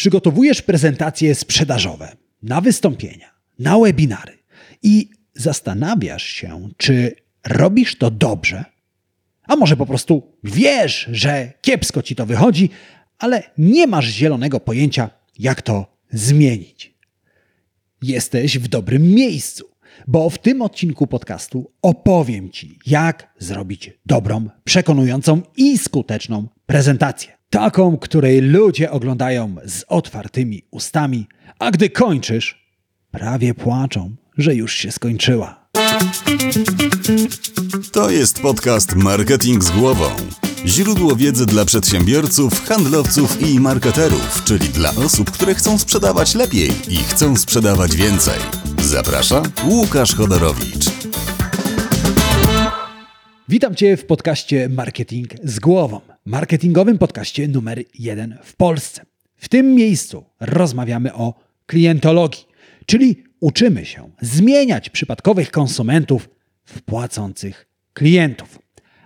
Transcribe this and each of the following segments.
Przygotowujesz prezentacje sprzedażowe na wystąpienia, na webinary i zastanawiasz się, czy robisz to dobrze, a może po prostu wiesz, że kiepsko ci to wychodzi, ale nie masz zielonego pojęcia, jak to zmienić. Jesteś w dobrym miejscu, bo w tym odcinku podcastu opowiem Ci, jak zrobić dobrą, przekonującą i skuteczną prezentację. Taką, której ludzie oglądają z otwartymi ustami, a gdy kończysz, prawie płaczą, że już się skończyła. To jest podcast Marketing z głową. Źródło wiedzy dla przedsiębiorców, handlowców i marketerów, czyli dla osób, które chcą sprzedawać lepiej i chcą sprzedawać więcej. Zaprasza Łukasz Chodorowicz. Witam Cię w podcaście Marketing z głową. Marketingowym podcaście numer jeden w Polsce. W tym miejscu rozmawiamy o klientologii, czyli uczymy się zmieniać przypadkowych konsumentów w płacących klientów.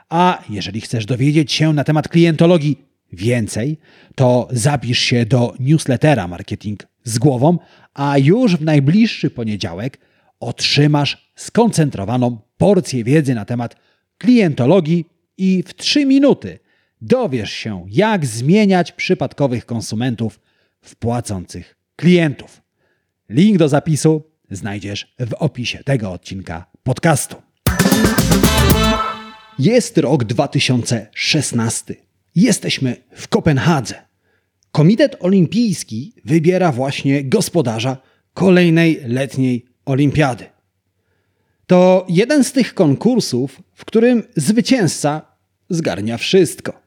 A jeżeli chcesz dowiedzieć się na temat klientologii więcej, to zapisz się do newslettera Marketing z głową, a już w najbliższy poniedziałek otrzymasz skoncentrowaną porcję wiedzy na temat klientologii i w 3 minuty dowiesz się, jak zmieniać przypadkowych konsumentów w płacących klientów. Link do zapisu znajdziesz w opisie tego odcinka podcastu. Jest rok 2016. Jesteśmy w Kopenhadze. Komitet Olimpijski wybiera właśnie gospodarza kolejnej letniej olimpiady. To jeden z tych konkursów, w którym zwycięzca zgarnia wszystko.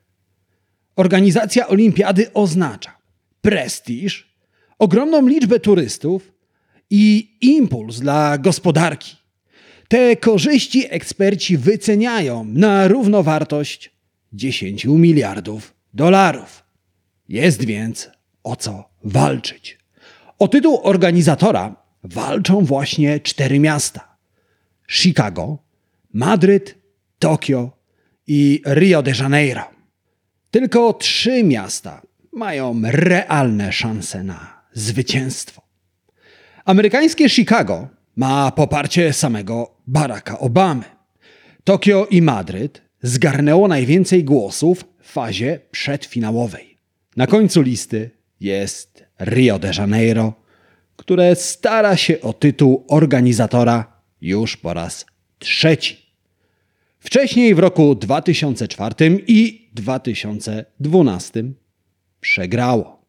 Organizacja olimpiady oznacza prestiż, ogromną liczbę turystów i impuls dla gospodarki. Te korzyści eksperci wyceniają na równowartość 10 miliardów dolarów. Jest więc o co walczyć. O tytuł organizatora walczą właśnie cztery miasta: Chicago, Madryt, Tokio i Rio de Janeiro. Tylko trzy miasta mają realne szanse na zwycięstwo. Amerykańskie Chicago ma poparcie samego Baracka Obamy. Tokio i Madryt zgarnęło najwięcej głosów w fazie przedfinałowej. Na końcu listy jest Rio de Janeiro, które stara się o tytuł organizatora już po raz trzeci. Wcześniej w roku 2004 i 2012 przegrało.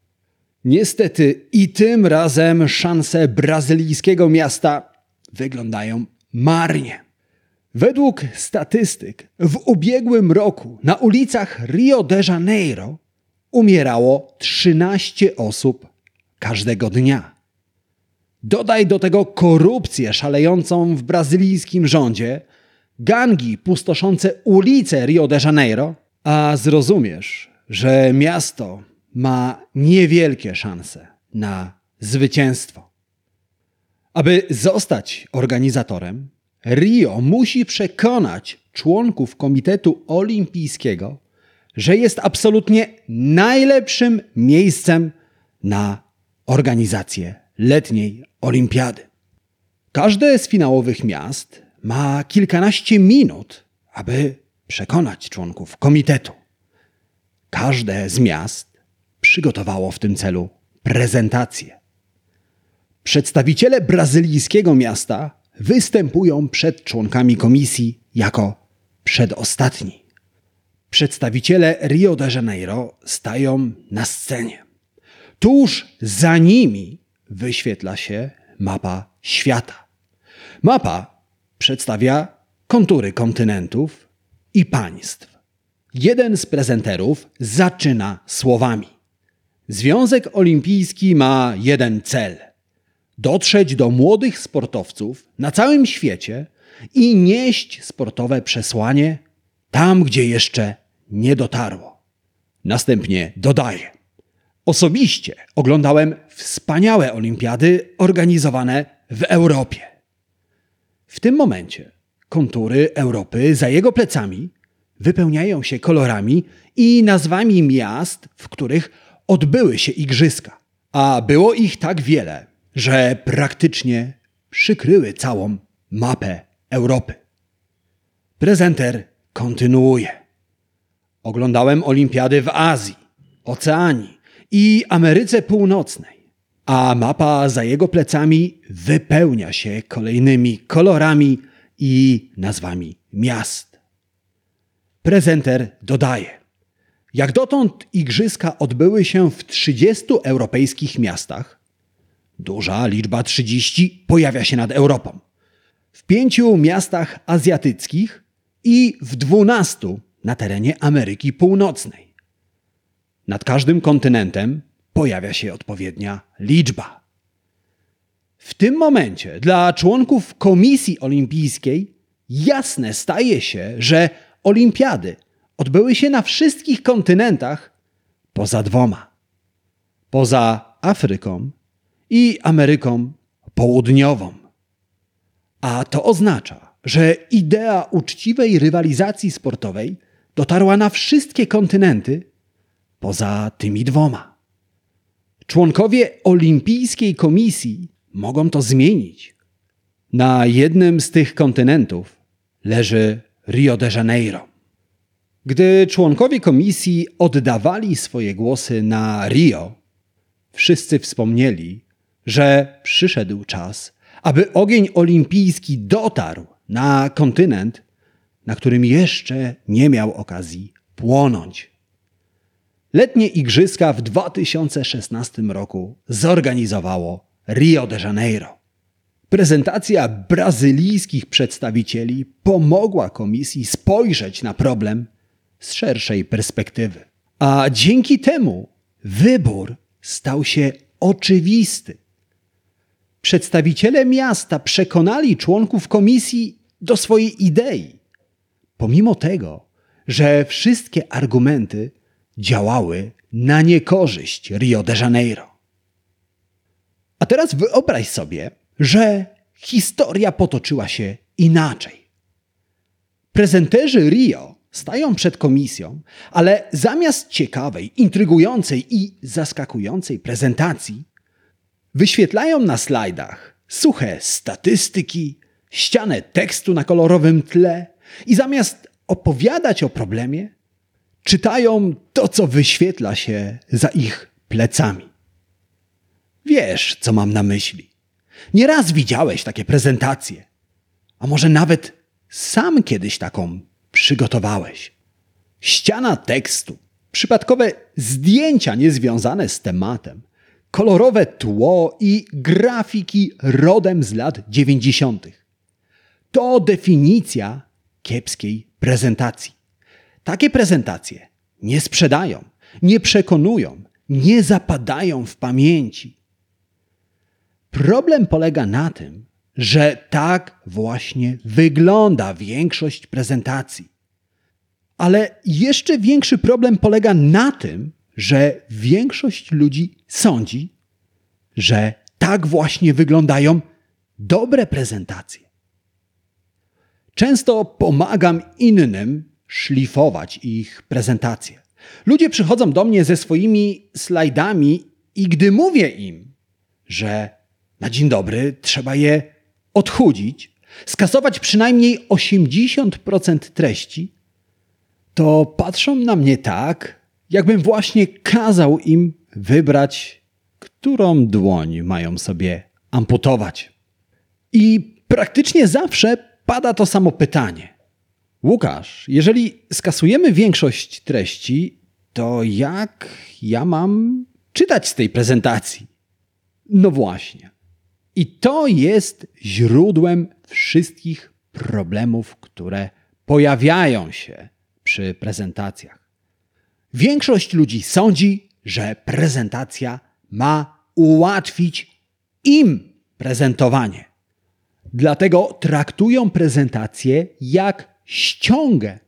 Niestety i tym razem szanse brazylijskiego miasta wyglądają marnie. Według statystyk w ubiegłym roku na ulicach Rio de Janeiro umierało 13 osób każdego dnia. Dodaj do tego korupcję szalejącą w brazylijskim rządzie, gangi pustoszące ulice Rio de Janeiro, a zrozumiesz, że miasto ma niewielkie szanse na zwycięstwo. Aby zostać organizatorem, Rio musi przekonać członków Komitetu Olimpijskiego, że jest absolutnie najlepszym miejscem na organizację letniej olimpiady. Każde z finałowych miast ma kilkanaście minut, aby przekonać członków komitetu. Każde z miast przygotowało w tym celu prezentację. Przedstawiciele brazylijskiego miasta występują przed członkami komisji jako przedostatni. Przedstawiciele Rio de Janeiro stają na scenie. Tuż za nimi wyświetla się mapa świata. Mapa przedstawia kontury kontynentów i państw. Jeden z prezenterów zaczyna słowami: Związek Olimpijski ma jeden cel dotrzeć do młodych sportowców na całym świecie i nieść sportowe przesłanie tam, gdzie jeszcze nie dotarło. Następnie dodaje: Osobiście oglądałem wspaniałe olimpiady organizowane w Europie. W tym momencie kontury Europy za jego plecami wypełniają się kolorami i nazwami miast, w których odbyły się igrzyska, A było ich tak wiele, że praktycznie przykryły całą mapę Europy. Prezenter kontynuuje. Oglądałem olimpiady w Azji, Oceanii i Ameryce Północnej, a mapa za jego plecami wypełnia się kolejnymi kolorami i nazwami miast. Prezenter dodaje. Jak dotąd igrzyska odbyły się w 30 europejskich miastach, duża liczba 30 pojawia się nad Europą, w pięciu miastach azjatyckich i w 12 na terenie Ameryki Północnej. Nad każdym kontynentem pojawia się odpowiednia liczba. W tym momencie dla członków Komisji Olimpijskiej jasne staje się, że olimpiady odbyły się na wszystkich kontynentach poza dwoma. Poza Afryką i Ameryką Południową. A to oznacza, że idea uczciwej rywalizacji sportowej dotarła na wszystkie kontynenty poza tymi dwoma. Członkowie Olimpijskiej Komisji mogą to zmienić. Na jednym z tych kontynentów leży Rio de Janeiro. Gdy członkowie komisji oddawali swoje głosy na Rio, wszyscy wspomnieli, że przyszedł czas, aby ogień olimpijski dotarł na kontynent, na którym jeszcze nie miał okazji płonąć. Letnie igrzyska w 2016 roku zorganizowało Rio de Janeiro. Prezentacja brazylijskich przedstawicieli pomogła komisji spojrzeć na problem z szerszej perspektywy. A dzięki temu wybór stał się oczywisty. Przedstawiciele miasta przekonali członków komisji do swojej idei, pomimo tego, że wszystkie argumenty działały na niekorzyść Rio de Janeiro. A teraz wyobraź sobie, że historia potoczyła się inaczej. Prezenterzy Rio stają przed komisją, ale zamiast ciekawej, intrygującej i zaskakującej prezentacji, wyświetlają na slajdach suche statystyki, ścianę tekstu na kolorowym tle i zamiast opowiadać o problemie, czytają to, co wyświetla się za ich plecami. Wiesz, co mam na myśli. Nieraz widziałeś takie prezentacje, a może nawet sam kiedyś taką przygotowałeś. Ściana tekstu, przypadkowe zdjęcia niezwiązane z tematem, kolorowe tło i grafiki rodem z lat dziewięćdziesiątych. To definicja kiepskiej prezentacji. Takie prezentacje nie sprzedają, nie przekonują, nie zapadają w pamięci. Problem polega na tym, że tak właśnie wygląda większość prezentacji. Ale jeszcze większy problem polega na tym, że większość ludzi sądzi, że tak właśnie wyglądają dobre prezentacje. Często pomagam innym szlifować ich prezentacje. Ludzie przychodzą do mnie ze swoimi slajdami i gdy mówię im, że na dzień dobry trzeba je odchudzić, skasować przynajmniej 80% treści, to patrzą na mnie tak, jakbym właśnie kazał im wybrać, którą dłoń mają sobie amputować. I praktycznie zawsze pada to samo pytanie. Łukasz, jeżeli skasujemy większość treści, to jak ja mam czytać z tej prezentacji? No właśnie. I to jest źródłem wszystkich problemów, które pojawiają się przy prezentacjach. Większość ludzi sądzi, że prezentacja ma ułatwić im prezentowanie. Dlatego traktują prezentację jak ściągę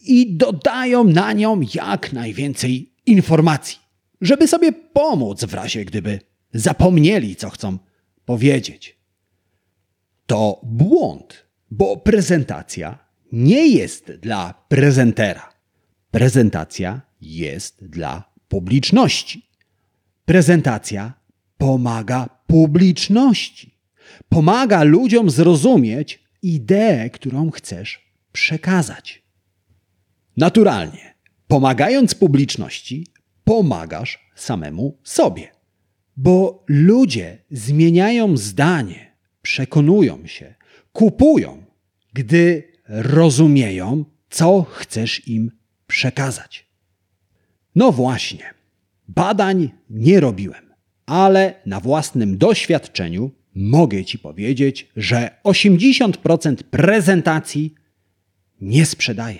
i dodają na nią jak najwięcej informacji, żeby sobie pomóc w razie gdyby zapomnieli, co chcą powiedzieć. To błąd, bo prezentacja nie jest dla prezentera. Prezentacja jest dla publiczności. Prezentacja pomaga publiczności. Pomaga ludziom zrozumieć ideę, którą chcesz przekazać. Naturalnie, pomagając publiczności, pomagasz samemu sobie. Bo ludzie zmieniają zdanie, przekonują się, kupują, gdy rozumieją, co chcesz im przekazać. No właśnie, badań nie robiłem, ale na własnym doświadczeniu mogę Ci powiedzieć, że 80% prezentacji nie sprzedaje.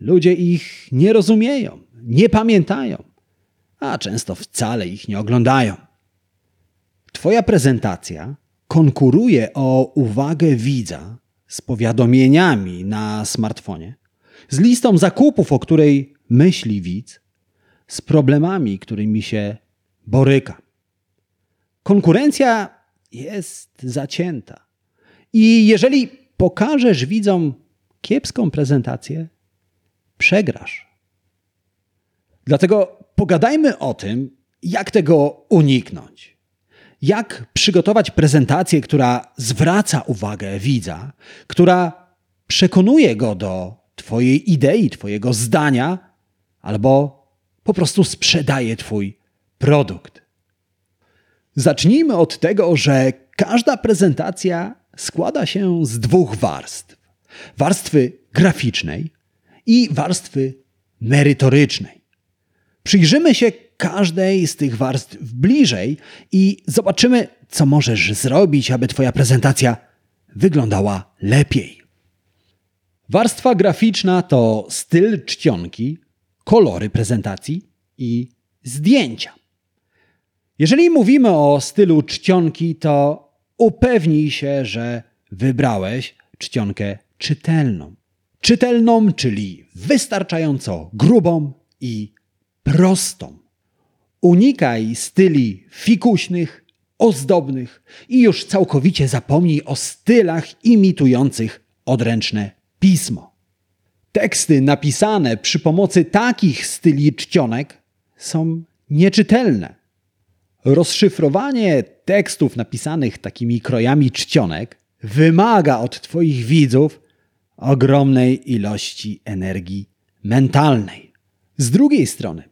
Ludzie ich nie rozumieją, nie pamiętają, a często wcale ich nie oglądają. Twoja prezentacja konkuruje o uwagę widza z powiadomieniami na smartfonie, z listą zakupów, o której myśli widz, z problemami, którymi się boryka. Konkurencja jest zacięta. I jeżeli pokażesz widzom kiepską prezentację, przegrasz. Dlatego pogadajmy o tym, jak tego uniknąć. Jak przygotować prezentację, która zwraca uwagę widza, która przekonuje go do Twojej idei, Twojego zdania, albo po prostu sprzedaje Twój produkt. Zacznijmy od tego, że każda prezentacja składa się z dwóch warstw: warstwy graficznej i warstwy merytorycznej. Przyjrzymy się każdej z tych warstw bliżej i zobaczymy, co możesz zrobić, aby Twoja prezentacja wyglądała lepiej. Warstwa graficzna to styl czcionki, kolory prezentacji i zdjęcia. Jeżeli mówimy o stylu czcionki, to upewnij się, że wybrałeś czcionkę czytelną. Czytelną, czyli wystarczająco grubą i prostą. Unikaj styli fikuśnych, ozdobnych i już całkowicie zapomnij o stylach imitujących odręczne pismo. Teksty napisane przy pomocy takich styli czcionek są nieczytelne. Rozszyfrowanie tekstów napisanych takimi krojami czcionek wymaga od Twoich widzów ogromnej ilości energii mentalnej. Z drugiej strony,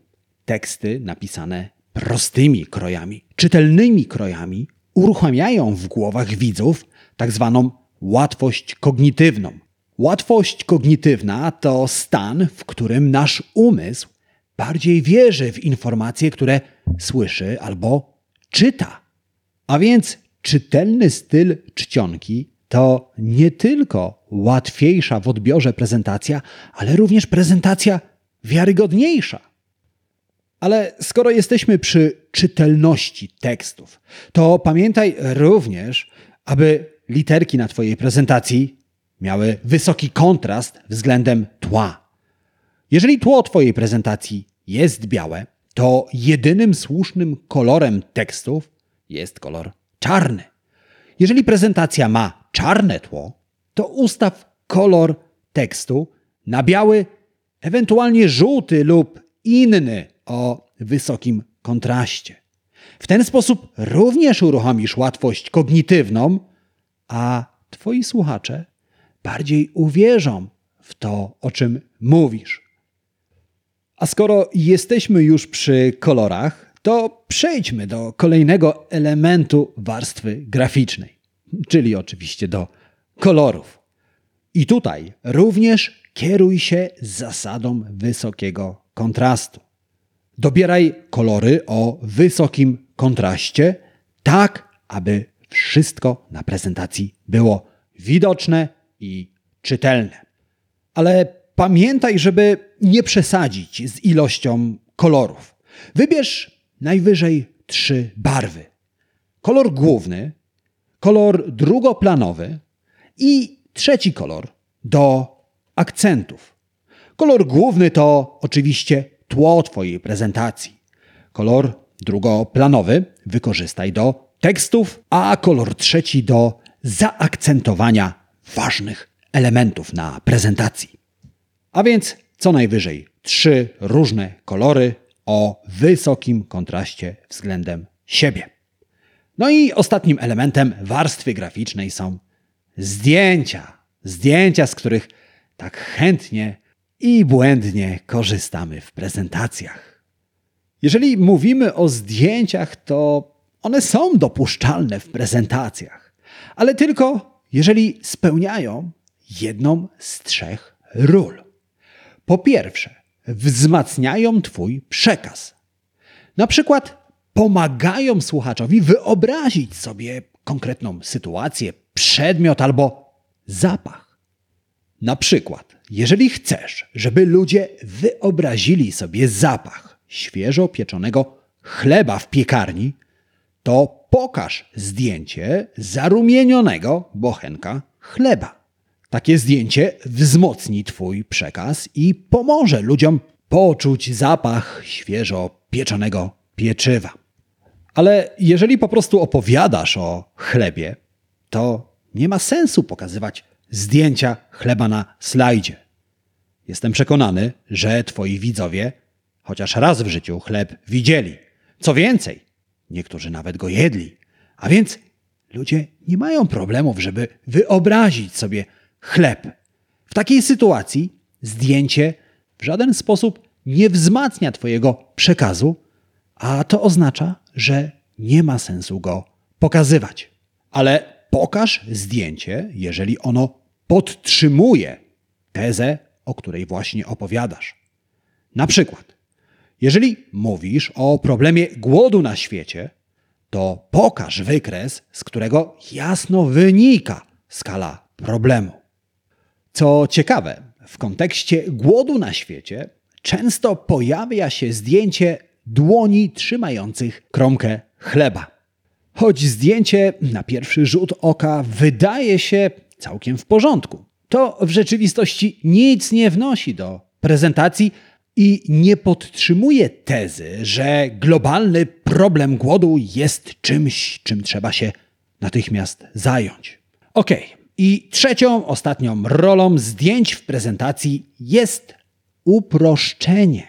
teksty napisane prostymi krojami, czytelnymi krojami uruchamiają w głowach widzów tak zwaną łatwość kognitywną. Łatwość kognitywna to stan, w którym nasz umysł bardziej wierzy w informacje, które słyszy albo czyta. A więc czytelny styl czcionki to nie tylko łatwiejsza w odbiorze prezentacja, ale również prezentacja wiarygodniejsza. Ale skoro jesteśmy przy czytelności tekstów, to pamiętaj również, aby literki na Twojej prezentacji miały wysoki kontrast względem tła. Jeżeli tło Twojej prezentacji jest białe, to jedynym słusznym kolorem tekstów jest kolor czarny. Jeżeli prezentacja ma czarne tło, to ustaw kolor tekstu na biały, ewentualnie żółty lub inny o wysokim kontraście. W ten sposób również uruchomisz łatwość kognitywną, a Twoi słuchacze bardziej uwierzą w to, o czym mówisz. A skoro jesteśmy już przy kolorach, to przejdźmy do kolejnego elementu warstwy graficznej, czyli oczywiście do kolorów. I tutaj również kieruj się zasadą wysokiego kontrastu. Dobieraj kolory o wysokim kontraście, tak aby wszystko na prezentacji było widoczne i czytelne. Ale pamiętaj, żeby nie przesadzić z ilością kolorów. Wybierz najwyżej trzy barwy: kolor główny, kolor drugoplanowy i trzeci kolor do akcentów. Kolor główny to oczywiście tło Twojej prezentacji. Kolor drugoplanowy wykorzystaj do tekstów, a kolor trzeci do zaakcentowania ważnych elementów na prezentacji. A więc co najwyżej trzy różne kolory o wysokim kontraście względem siebie. No i ostatnim elementem warstwy graficznej są zdjęcia. Zdjęcia, z których tak chętnie i błędnie korzystamy w prezentacjach. Jeżeli mówimy o zdjęciach, to one są dopuszczalne w prezentacjach, ale tylko jeżeli spełniają jedną z trzech ról. Po pierwsze, wzmacniają Twój przekaz. Na przykład pomagają słuchaczowi wyobrazić sobie konkretną sytuację, przedmiot albo zapach. Na przykład, jeżeli chcesz, żeby ludzie wyobrazili sobie zapach świeżo pieczonego chleba w piekarni, to pokaż zdjęcie zarumienionego bochenka chleba. Takie zdjęcie wzmocni Twój przekaz i pomoże ludziom poczuć zapach świeżo pieczonego pieczywa. Ale jeżeli po prostu opowiadasz o chlebie, to nie ma sensu pokazywać zdjęcia chleba na slajdzie. Jestem przekonany, że Twoi widzowie chociaż raz w życiu chleb widzieli. Co więcej, niektórzy nawet go jedli. A więc ludzie nie mają problemów, żeby wyobrazić sobie chleb. W takiej sytuacji zdjęcie w żaden sposób nie wzmacnia Twojego przekazu, a to oznacza, że nie ma sensu go pokazywać. Ale pokaż zdjęcie, jeżeli ono podtrzymuje tezę, o której właśnie opowiadasz. Na przykład, jeżeli mówisz o problemie głodu na świecie, to pokaż wykres, z którego jasno wynika skala problemu. Co ciekawe, w kontekście głodu na świecie często pojawia się zdjęcie dłoni trzymających kromkę chleba. Choć zdjęcie na pierwszy rzut oka wydaje się całkiem w porządku, to w rzeczywistości nic nie wnosi do prezentacji i nie podtrzymuje tezy, że globalny problem głodu jest czymś, czym trzeba się natychmiast zająć. Okej, okay. i trzecią, ostatnią rolą zdjęć w prezentacji jest uproszczenie.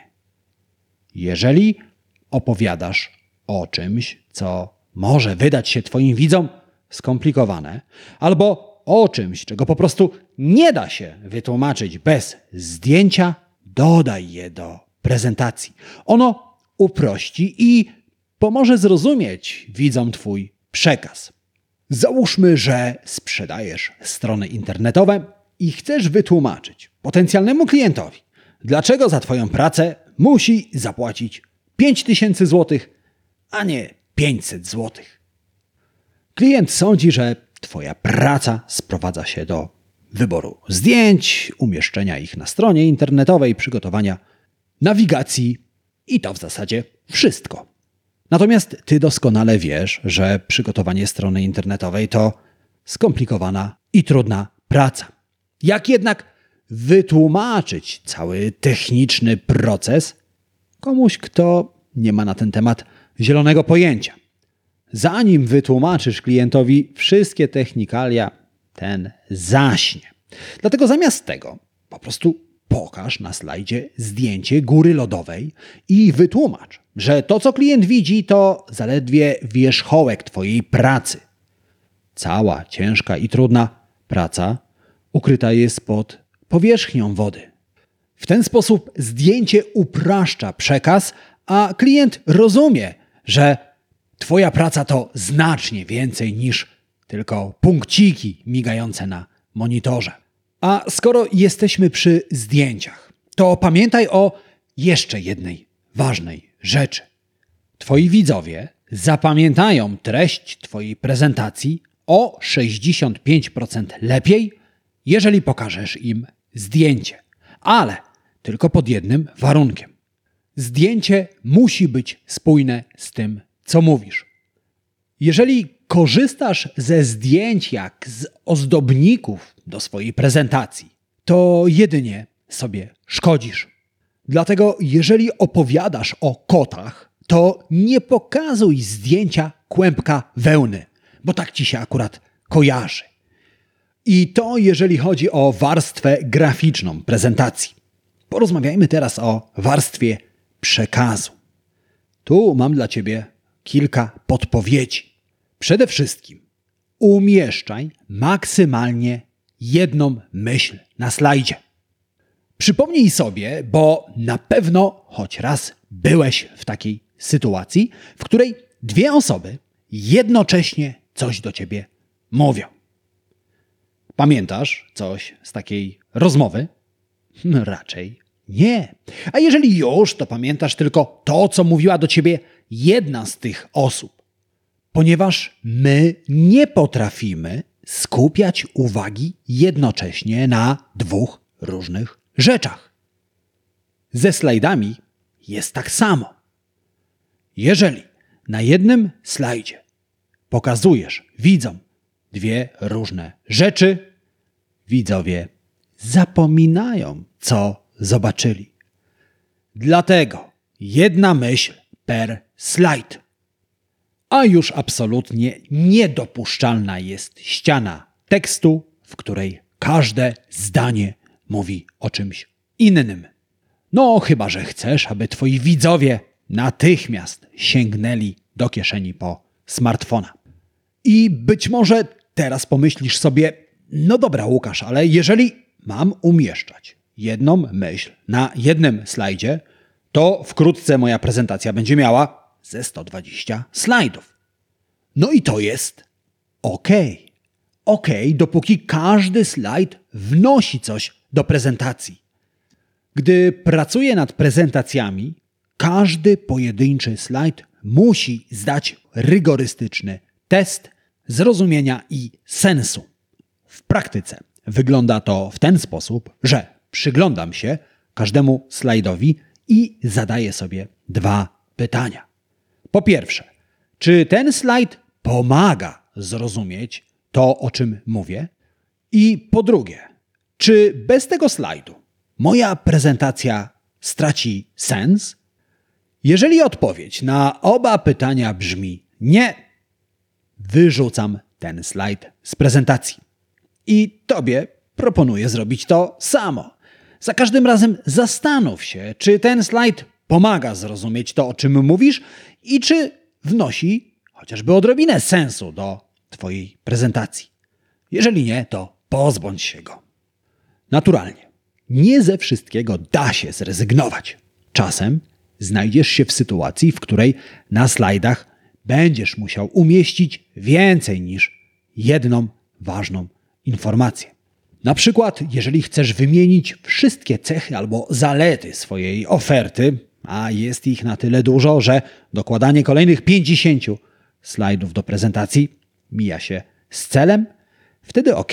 Jeżeli opowiadasz o czymś, co może wydać się Twoim widzom skomplikowane, albo o czymś, czego po prostu nie da się wytłumaczyć bez zdjęcia, dodaj je do prezentacji. Ono uprości i pomoże zrozumieć widzom Twój przekaz. Załóżmy, że sprzedajesz strony internetowe i chcesz wytłumaczyć potencjalnemu klientowi, dlaczego za Twoją pracę musi zapłacić 5000 zł, a nie 500 zł. Klient sądzi, że Twoja praca sprowadza się do wyboru zdjęć, umieszczenia ich na stronie internetowej, przygotowania nawigacji i to w zasadzie wszystko. Natomiast Ty doskonale wiesz, że przygotowanie strony internetowej to skomplikowana i trudna praca. Jak jednak wytłumaczyć cały techniczny proces komuś, kto nie ma na ten temat zielonego pojęcia. Zanim wytłumaczysz klientowi wszystkie technikalia, ten zaśnie. Dlatego zamiast tego po prostu pokaż na slajdzie zdjęcie góry lodowej i wytłumacz, że to, co klient widzi, to zaledwie wierzchołek Twojej pracy. Cała ciężka i trudna praca ukryta jest pod powierzchnią wody. W ten sposób zdjęcie upraszcza przekaz, a klient rozumie, że Twoja praca to znacznie więcej niż tylko punkciki migające na monitorze. A skoro jesteśmy przy zdjęciach, to pamiętaj o jeszcze jednej ważnej rzeczy. Twoi widzowie zapamiętają treść Twojej prezentacji o 65% lepiej, jeżeli pokażesz im zdjęcie. Ale tylko pod jednym warunkiem. Zdjęcie musi być spójne z tym, co mówisz. Jeżeli korzystasz ze zdjęć jak z ozdobników do swojej prezentacji, to jedynie sobie szkodzisz. Dlatego, jeżeli opowiadasz o kotach, to nie pokazuj zdjęcia kłębka wełny, bo tak ci się akurat kojarzy. I to jeżeli chodzi o warstwę graficzną prezentacji. Porozmawiajmy teraz o warstwie przekazu. Tu mam dla Ciebie kilka podpowiedzi. Przede wszystkim umieszczaj maksymalnie jedną myśl na slajdzie. Przypomnij sobie, bo na pewno choć raz byłeś w takiej sytuacji, w której dwie osoby jednocześnie coś do ciebie mówią. Pamiętasz coś z takiej rozmowy? Raczej nie. A jeżeli już, to pamiętasz tylko to, co mówiła do ciebie jedna z tych osób. Ponieważ my nie potrafimy skupiać uwagi jednocześnie na dwóch różnych rzeczach. Ze slajdami jest tak samo. Jeżeli na jednym slajdzie pokazujesz widzom dwie różne rzeczy, widzowie zapominają, co zobaczyli. Dlatego jedna myśl per slajd. A już absolutnie niedopuszczalna jest ściana tekstu, w której każde zdanie mówi o czymś innym. No, chyba że chcesz, aby twoi widzowie natychmiast sięgnęli do kieszeni po smartfona. I być może teraz pomyślisz sobie, no dobra, Łukasz, ale jeżeli mam umieszczać jedną myśl na jednym slajdzie, to wkrótce moja prezentacja będzie miała ze 120 slajdów. No i to jest ok. Ok, dopóki każdy slajd wnosi coś do prezentacji. Gdy pracuję nad prezentacjami, każdy pojedynczy slajd musi zdać rygorystyczny test zrozumienia i sensu. W praktyce wygląda to w ten sposób, że przyglądam się każdemu slajdowi i zadaję sobie dwa pytania. Po pierwsze, czy ten slajd pomaga zrozumieć to, o czym mówię? I po drugie, czy bez tego slajdu moja prezentacja straci sens? Jeżeli odpowiedź na oba pytania brzmi nie, wyrzucam ten slajd z prezentacji. I tobie proponuję zrobić to samo. Za każdym razem zastanów się, czy ten slajd pomaga zrozumieć to, o czym mówisz i czy wnosi chociażby odrobinę sensu do Twojej prezentacji. Jeżeli nie, to pozbądź się go. Naturalnie, nie ze wszystkiego da się zrezygnować. Czasem znajdziesz się w sytuacji, w której na slajdach będziesz musiał umieścić więcej niż jedną ważną informację. Na przykład, jeżeli chcesz wymienić wszystkie cechy albo zalety swojej oferty, a jest ich na tyle dużo, że dokładanie kolejnych 50 slajdów do prezentacji mija się z celem, wtedy ok.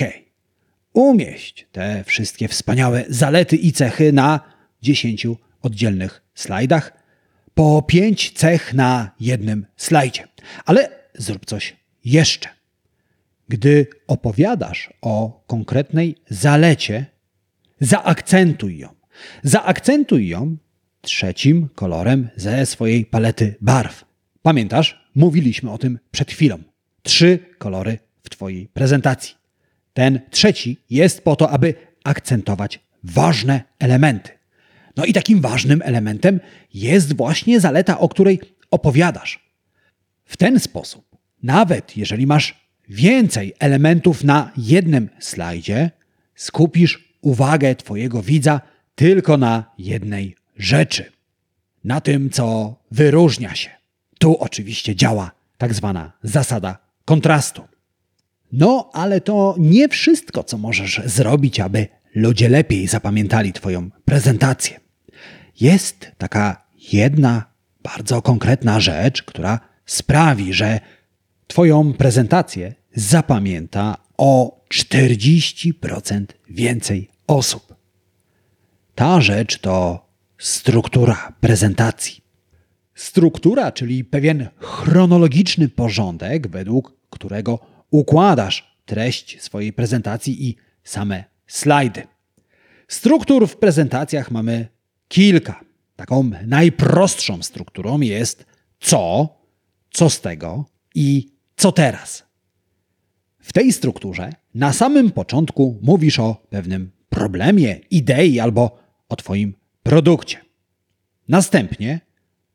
Umieść te wszystkie wspaniałe zalety i cechy na 10 oddzielnych slajdach, po 5 cech na jednym slajdzie. Ale zrób coś jeszcze. Gdy opowiadasz o konkretnej zalecie, zaakcentuj ją. Zaakcentuj ją trzecim kolorem ze swojej palety barw. Pamiętasz? Mówiliśmy o tym przed chwilą. Trzy kolory w Twojej prezentacji. Ten trzeci jest po to, aby akcentować ważne elementy. No i takim ważnym elementem jest właśnie zaleta, o której opowiadasz. W ten sposób, nawet jeżeli masz więcej elementów na jednym slajdzie, skupisz uwagę Twojego widza tylko na jednej rzeczy. Na tym, co wyróżnia się. Tu oczywiście działa tak zwana zasada kontrastu. No, ale to nie wszystko, co możesz zrobić, aby ludzie lepiej zapamiętali Twoją prezentację. Jest taka jedna bardzo konkretna rzecz, która sprawi, że Twoją prezentację zapamięta o 40% więcej osób. Ta rzecz to struktura prezentacji. Struktura, czyli pewien chronologiczny porządek, według którego układasz treść swojej prezentacji i same slajdy. Struktur w prezentacjach mamy kilka. Taką najprostszą strukturą jest co, co z tego i co teraz. W tej strukturze na samym początku mówisz o pewnym problemie, idei albo o Twoim produkcie. Następnie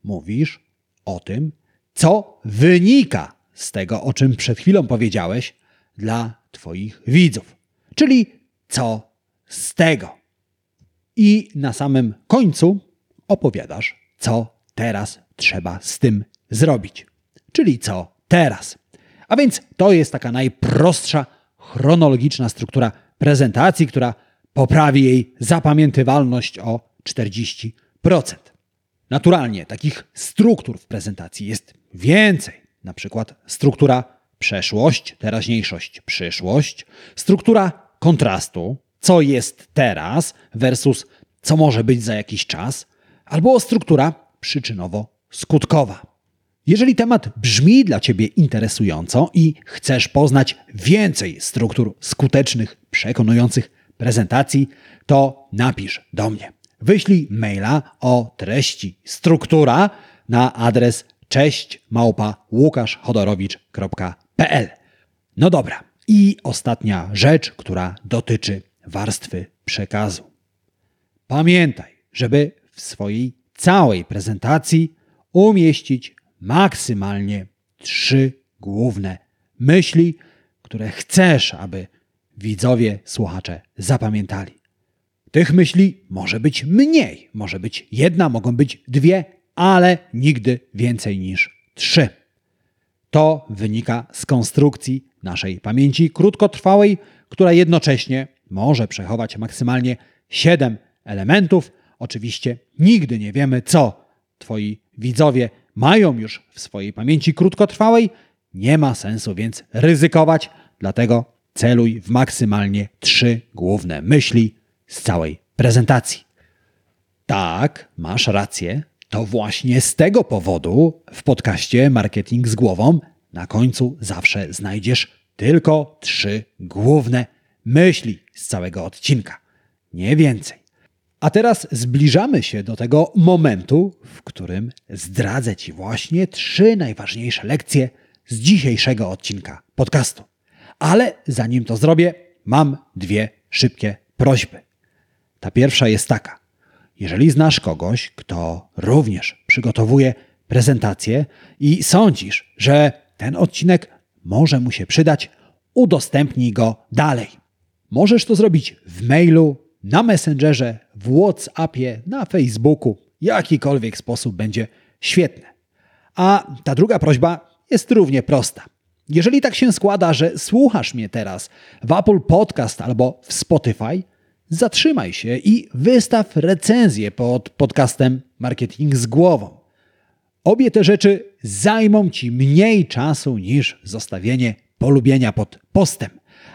mówisz o tym, co wynika z tego, o czym przed chwilą powiedziałeś, dla Twoich widzów. Czyli co z tego. I na samym końcu opowiadasz, co teraz trzeba z tym zrobić. Czyli co teraz. A więc to jest taka najprostsza, chronologiczna struktura prezentacji, która poprawi jej zapamiętywalność o 40%. Naturalnie takich struktur w prezentacji jest więcej. Na przykład struktura przeszłość, teraźniejszość, przyszłość, struktura kontrastu, co jest teraz versus co może być za jakiś czas, albo struktura przyczynowo-skutkowa. Jeżeli temat brzmi dla Ciebie interesująco i chcesz poznać więcej struktur skutecznych, przekonujących prezentacji, to napisz do mnie. Wyślij maila o treści struktura na adres cześć małpa łukaszchodorowicz.pl. No dobra, i ostatnia rzecz, która dotyczy warstwy przekazu. Pamiętaj, żeby w swojej całej prezentacji umieścić maksymalnie trzy główne myśli, które chcesz, aby widzowie, słuchacze zapamiętali. Tych myśli może być mniej, może być jedna, mogą być dwie, ale nigdy więcej niż trzy. To wynika z konstrukcji naszej pamięci krótkotrwałej, która jednocześnie może przechować maksymalnie siedem elementów. Oczywiście nigdy nie wiemy, co Twoi widzowie mają już w swojej pamięci krótkotrwałej. Nie ma sensu więc ryzykować, dlatego celuj w maksymalnie trzy główne myśli z całej prezentacji. Tak, masz rację. To właśnie z tego powodu w podcaście Marketing z głową na końcu zawsze znajdziesz tylko trzy główne myśli z całego odcinka. Nie więcej. A teraz zbliżamy się do tego momentu, w którym zdradzę Ci właśnie trzy najważniejsze lekcje z dzisiejszego odcinka podcastu. Ale zanim to zrobię, mam dwie szybkie prośby. Ta pierwsza jest taka. Jeżeli znasz kogoś, kto również przygotowuje prezentację i sądzisz, że ten odcinek może mu się przydać, udostępnij go dalej. Możesz to zrobić w mailu, na Messengerze, w WhatsAppie, na Facebooku. Jakikolwiek sposób będzie świetny. A ta druga prośba jest równie prosta. Jeżeli tak się składa, że słuchasz mnie teraz w Apple Podcast albo w Spotify, zatrzymaj się i wystaw recenzję pod podcastem Marketing z głową. Obie te rzeczy zajmą Ci mniej czasu niż zostawienie polubienia pod postem,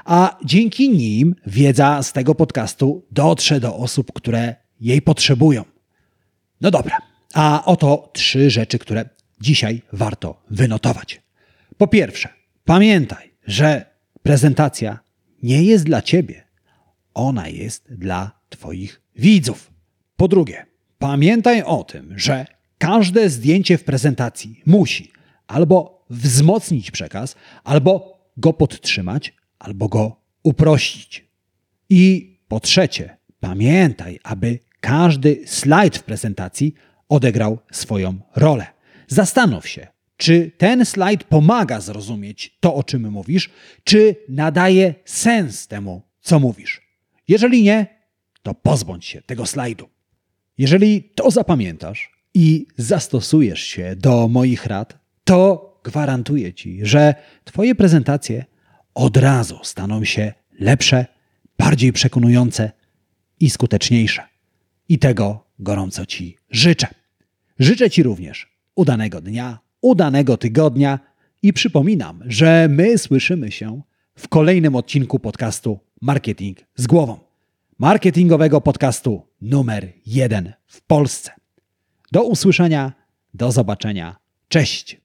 a dzięki nim wiedza z tego podcastu dotrze do osób, które jej potrzebują. No dobra, a oto trzy rzeczy, które dzisiaj warto wynotować. Po pierwsze, pamiętaj, że prezentacja nie jest dla Ciebie, ona jest dla Twoich widzów. Po drugie, pamiętaj o tym, że każde zdjęcie w prezentacji musi albo wzmocnić przekaz, albo go podtrzymać, albo go uprościć. I po trzecie, pamiętaj, aby każdy slajd w prezentacji odegrał swoją rolę. Zastanów się, czy ten slajd pomaga zrozumieć to, o czym mówisz, czy nadaje sens temu, co mówisz. Jeżeli nie, to pozbądź się tego slajdu. Jeżeli to zapamiętasz i zastosujesz się do moich rad, to gwarantuję ci, że Twoje prezentacje od razu staną się lepsze, bardziej przekonujące i skuteczniejsze. I tego gorąco Ci życzę. Życzę Ci również udanego dnia, udanego tygodnia i przypominam, że my słyszymy się w kolejnym odcinku podcastu Marketing z głową. Marketingowego podcastu numer jeden w Polsce. Do usłyszenia, do zobaczenia. Cześć!